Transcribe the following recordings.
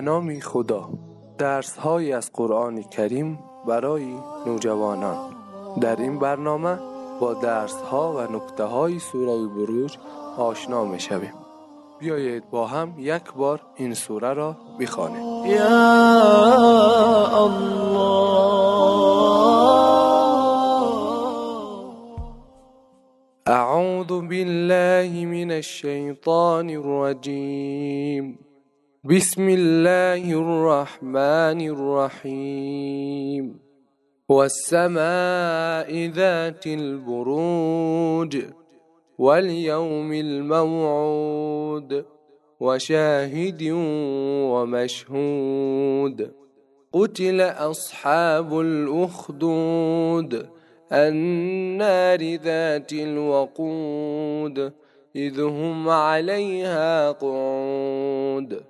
به نام خدا. درس های از قرآن کریم برای نوجوانان. در این برنامه با درس ها و نکته های سوره بروج آشنا می شویم بیایید با هم یک بار این سوره را بخوانیم. یا الله. اعوذ بالله من الشیطان الرجیم. بسم الله الرحمن الرحيم. والسماء ذات البروج واليوم الموعود وشاهد ومشهود. قتل أصحاب الأخدود النار ذات الوقود إذ هم عليها قعود.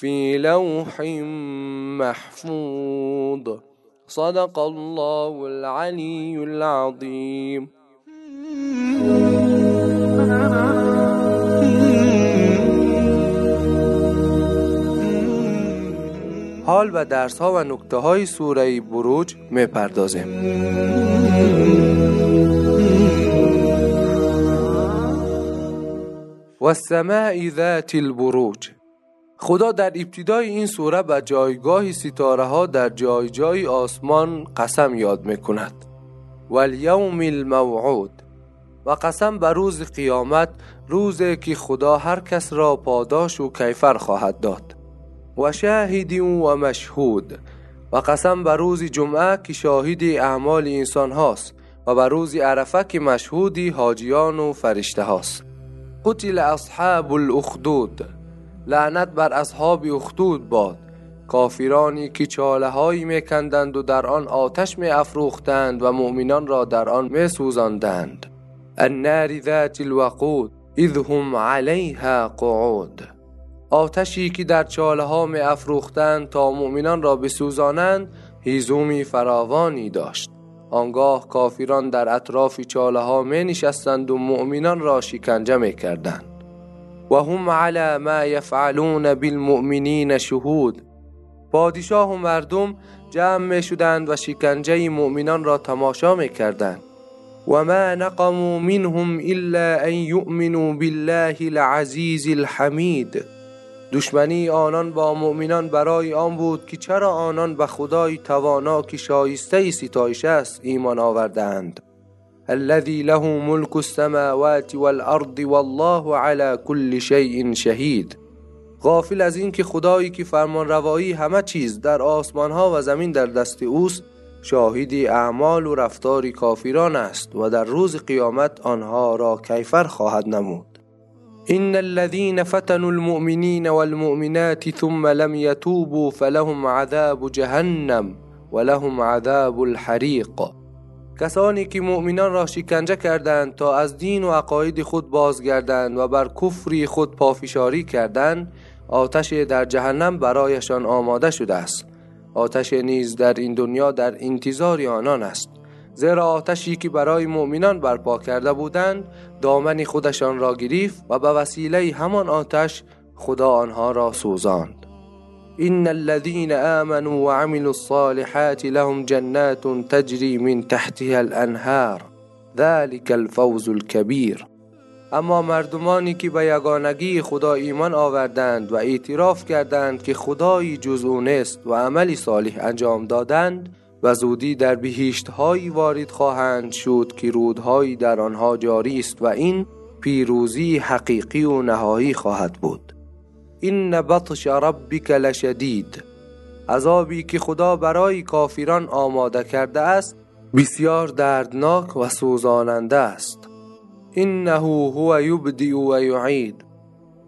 في لوح محفوظ. صدق الله العلي العظيم. حال و درس ها و نکته های سوره بروج می پردازیم و السماء ذات البروج. خدا در ابتدای این سوره به جایگاه ستاره ها در جای جای آسمان قسم یاد می کند والیوم الموعود. و قسم به روز قیامت روزی که خدا هر کس را پاداش و کیفر خواهد داد. و شاهد و مشهود. و قسم به روز جمعه که شاهد اعمال انسان هاست و به روز عرفه که مشهودی حاجیان و فرشته هاست. قتل اصحاب الاخدود. لعنت بر اصحاب اخدود باد. کافرانی که چاله هایی میکندند و در آن آتش می افروختند و مؤمنان را در آن می سوزاندند النار ذات الوقود اذ هم علیها قعود. آتشی که در چاله ها می افروختند تا مؤمنان را بسوزانند هیزومی فراوانی داشت. آنگاه کافران در اطراف چاله ها می نشستند و مؤمنان را شکنجه می کردند و هم على ما یفعلون بالمؤمنین شهود. پادشاه و مردم جمع می شدند و شکنجه مؤمنان را تماشا می کردند و ما نقموا منهم الا ان یؤمنوا بالله العزیز الحمید. دشمنی آنان با مؤمنان برای آن بود که چرا آنان به خدای توانا که شایسته ستایش است ایمان آوردند الذي له ملك السماوات والأرض والله على كل شيء شهید غافل از این که خدایی که فرمان روایی همه چیز در آسمان ها و زمین در دست اوست شاهدی اعمال و رفتار کافران است و در روز قیامت آنها را کیفر خواهد نمود. إن الذين فتنوا المؤمنين والمؤمنات ثم لم يتوبوا فلهم عذاب جهنم ولهم عذاب الحریق کسانی که مؤمنان را شکنجه کردند تا از دین و عقاید خود بازگردند و بر کفری خود پافشاری کردند آتش در جهنم برایشان آماده شده است. آتش نیز در این دنیا در انتظار آنان است. زیرا آتشی که برای مؤمنان برپا کرده بودند دامن خودشان را گرفت و به وسیله همان آتش خدا آنها را سوزاند. این الذين آمنوا وعملوا الصالحات لهم جنات تجري من تحتها الانهار ذلك الفوز الكبير اما مردمانی که به یگانگی خدا ایمان آوردند و اعتراف کردند که خدایی جز او نیست و عملی صالح انجام دادند و زودی در بهشت هایی وارد خواهند شد که رودهایی در آنها جاری است و این پیروزی حقیقی و نهایی خواهد بود این بطش ربک لشدید. عذابی که خدا برای کافران آماده کرده است بسیار دردناک و سوزاننده است. انه هو یبدی و یعید.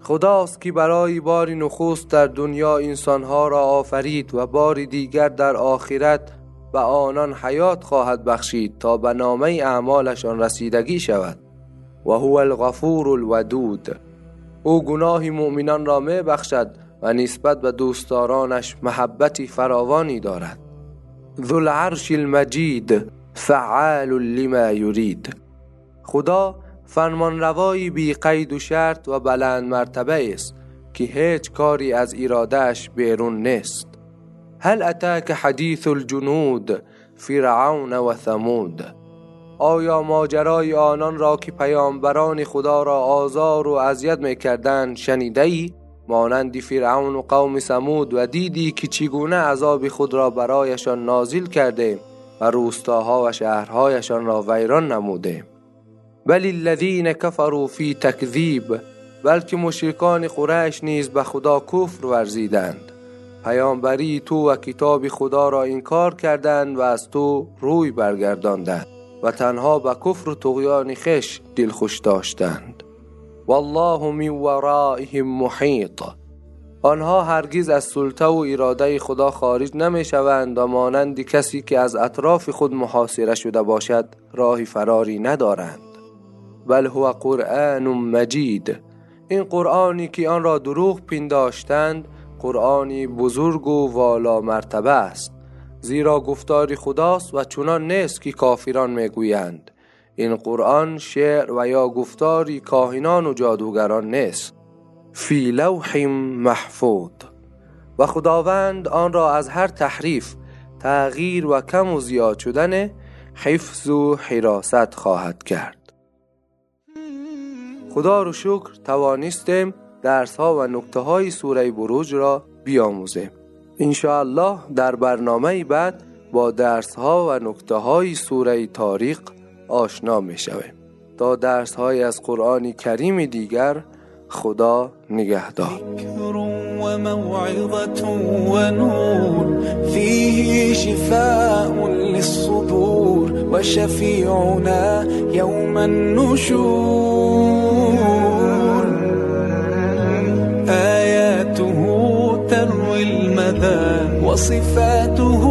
خداست که برای بار نخست در دنیا انسانها را آفرید و بار دیگر در آخرت و آنان حیات خواهد بخشید تا به نامه اعمالشان رسیدگی شود. و هو الغفور الودود. او گناه مؤمنان را می بخشد و نسبت به دوستدارانش محبتی فراوانی دارد. ذو العرش المجید فعال لما یرید. خدا فرمانروایی بی قید و شرط و بلند مرتبه است که هیچ کاری از ایرادهش بیرون نیست. هل اتاک حدیث الجنود فرعون و ثمود؟ آیا ماجرای آنان را که پیامبران خدا را آزار و اذیت می‌کردند شنیده ای؟ مانند فرعون و قوم سمود و دیدی که چگونه عذاب خود را برایشان نازل کرده و روستاها و شهرهایشان را ویران نموده. بل الذین کفروا فی تکذیب بلکه مشرکان قریش نیز به خدا کفر ورزیدند. پیامبری تو و کتاب خدا را انکار کردند و از تو روی برگرداندند. و تنها به کفر و طغیان خش دلخوش داشتند. والله من ورائهم محیط. آنها هرگز از سلطه و اراده خدا خارج نمی شوند و مانند کسی که از اطراف خود محاصره شده باشد راه فراری ندارند. بل هو قرآن مجید. این قرآنی که آن را دروغ پنداشتند قرآنی بزرگ و والا مرتبه است. زیرا گفتار خداست و چنان نیست که کافران می‌گویند. این قرآن شعر و یا گفتاری کاهنان و جادوگران نیست. فی لوح محفوظ. و خداوند آن را از هر تحریف تغییر و کم و زیاد شدن حفظ و حراست خواهد کرد. خدا رو شکر توانستیم درس ها و نکته های سوره بروج را بیاموزیم. انشاءالله در برنامه بعد با درس ها و نکته های سوره تاریق آشنا می شویم تا درس های از قرآن کریم دیگر خدا نگهدار. و نور فیه شفاء للصدور و شفیعنا یوم النشور. وصفاته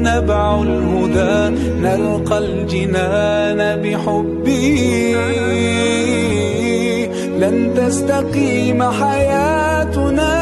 نبع الهدى. نلقى الجنان بحبه. لن تستقيم حياتنا